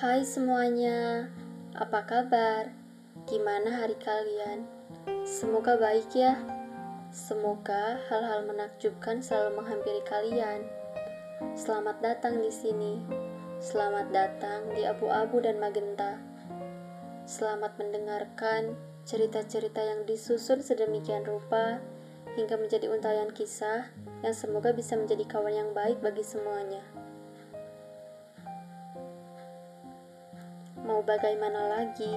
Hai semuanya, apa kabar? Gimana hari kalian? Semoga baik ya. Semoga hal-hal menakjubkan selalu menghampiri kalian. Selamat datang di sini. Selamat datang di abu-abu dan magenta. Selamat mendengarkan cerita-cerita yang disusun sedemikian rupa hingga menjadi untayan kisah yang semoga bisa menjadi kawan yang baik bagi semuanya. Mau bagaimana lagi?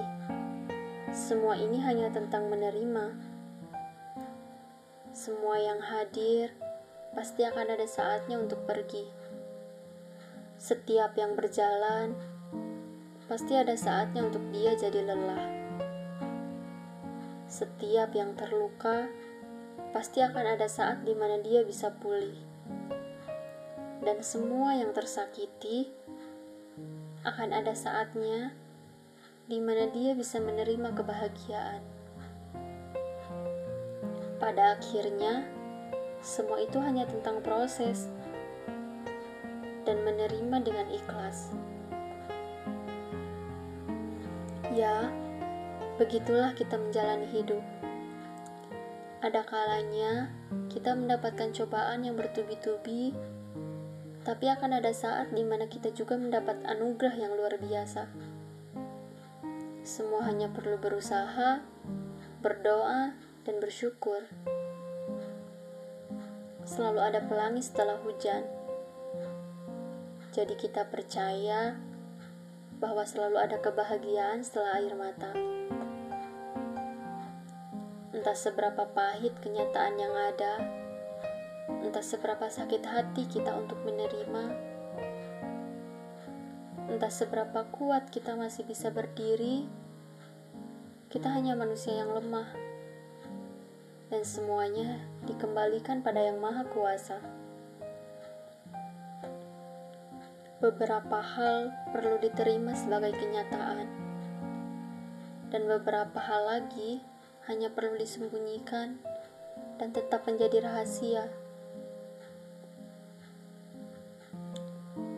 Semua ini hanya tentang menerima. Semua yang hadir pasti akan ada saatnya untuk pergi. Setiap yang berjalan pasti ada saatnya untuk dia jadi lelah. Setiap yang terluka pasti akan ada saat di mana dia bisa pulih. Dan semua yang tersakiti akan ada saatnya di mana dia bisa menerima kebahagiaan. Pada akhirnya, semua itu hanya tentang proses dan menerima dengan ikhlas. Ya, begitulah kita menjalani hidup. Ada kalanya kita mendapatkan cobaan yang bertubi-tubi, tapi akan ada saat di mana kita juga mendapat anugerah yang luar biasa. Semua hanya perlu berusaha, berdoa, dan bersyukur. Selalu ada pelangi setelah hujan. Jadi kita percaya bahwa selalu ada kebahagiaan setelah air mata. Entah seberapa pahit kenyataan yang ada, entah seberapa sakit hati kita untuk menerima, Entah seberapa kuat kita masih bisa berdiri, kita hanya manusia yang lemah, dan semuanya dikembalikan pada Yang Maha Kuasa. Beberapa hal perlu diterima sebagai kenyataan, dan beberapa hal lagi hanya perlu disembunyikan dan tetap menjadi rahasia.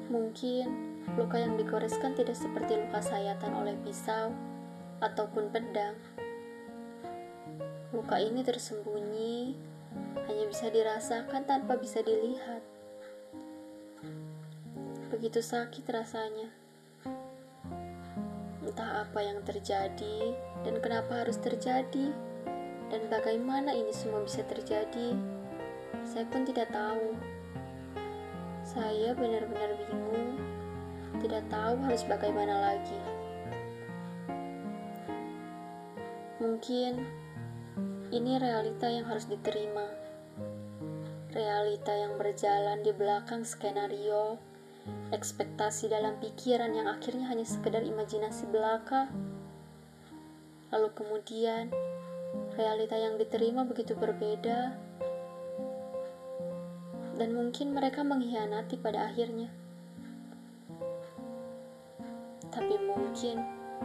Mungkin Luka yang digoreskan tidak seperti luka sayatan oleh pisau ataupun pedang. Luka ini tersembunyi, hanya bisa dirasakan tanpa bisa dilihat. Begitu sakit rasanya. Entah apa yang terjadi dan kenapa harus terjadi, dan bagaimana ini semua bisa terjadi, saya pun tidak tahu. Saya benar-benar bingung tidak tahu harus bagaimana lagi. Mungkin ini realita yang harus diterima. Realita yang berjalan di belakang skenario, ekspektasi dalam pikiran yang akhirnya hanya sekedar imajinasi belaka. Lalu kemudian, realita yang diterima begitu berbeda, dan mungkin mereka mengkhianati pada akhirnya. Tapi mungkin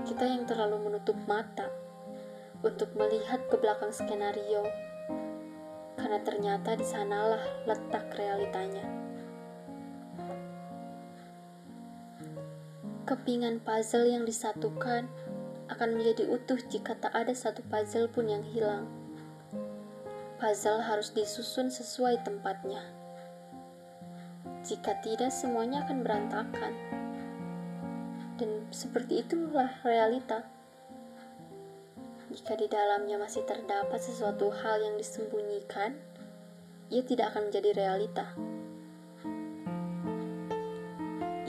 kita yang terlalu menutup mata untuk melihat ke belakang skenario, karena ternyata di sanalah letak realitanya. Kepingan puzzle yang disatukan akan menjadi utuh jika tak ada satu puzzle pun yang hilang. Puzzle harus disusun sesuai tempatnya. Jika tidak, semuanya akan berantakan dan seperti itulah realita. Jika di dalamnya masih terdapat sesuatu hal yang disembunyikan, ia tidak akan menjadi realita.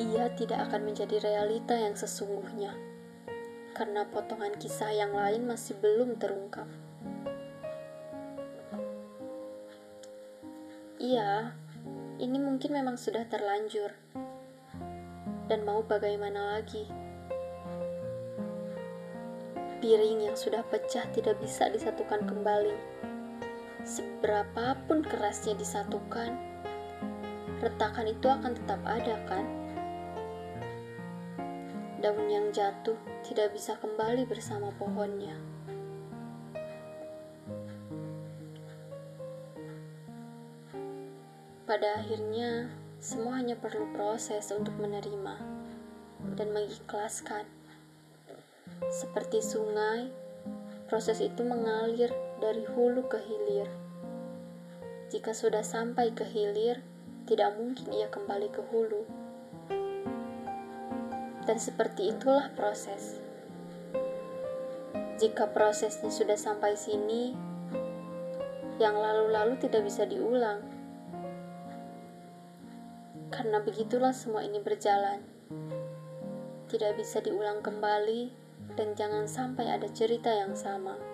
Ia tidak akan menjadi realita yang sesungguhnya, karena potongan kisah yang lain masih belum terungkap. Iya, ini mungkin memang sudah terlanjur dan mau bagaimana lagi. Piring yang sudah pecah tidak bisa disatukan kembali. Seberapapun kerasnya disatukan, retakan itu akan tetap ada, kan? Daun yang jatuh tidak bisa kembali bersama pohonnya. Pada akhirnya, semua hanya perlu proses untuk menerima. dan mengikhlaskan. Seperti sungai, proses itu mengalir dari hulu ke hilir. Jika sudah sampai ke hilir, tidak mungkin ia kembali ke hulu. Dan seperti itulah proses. Jika prosesnya sudah sampai sini, yang lalu-lalu tidak bisa diulang. Karena begitulah semua ini berjalan. Tidak bisa diulang kembali dan jangan sampai ada cerita yang sama.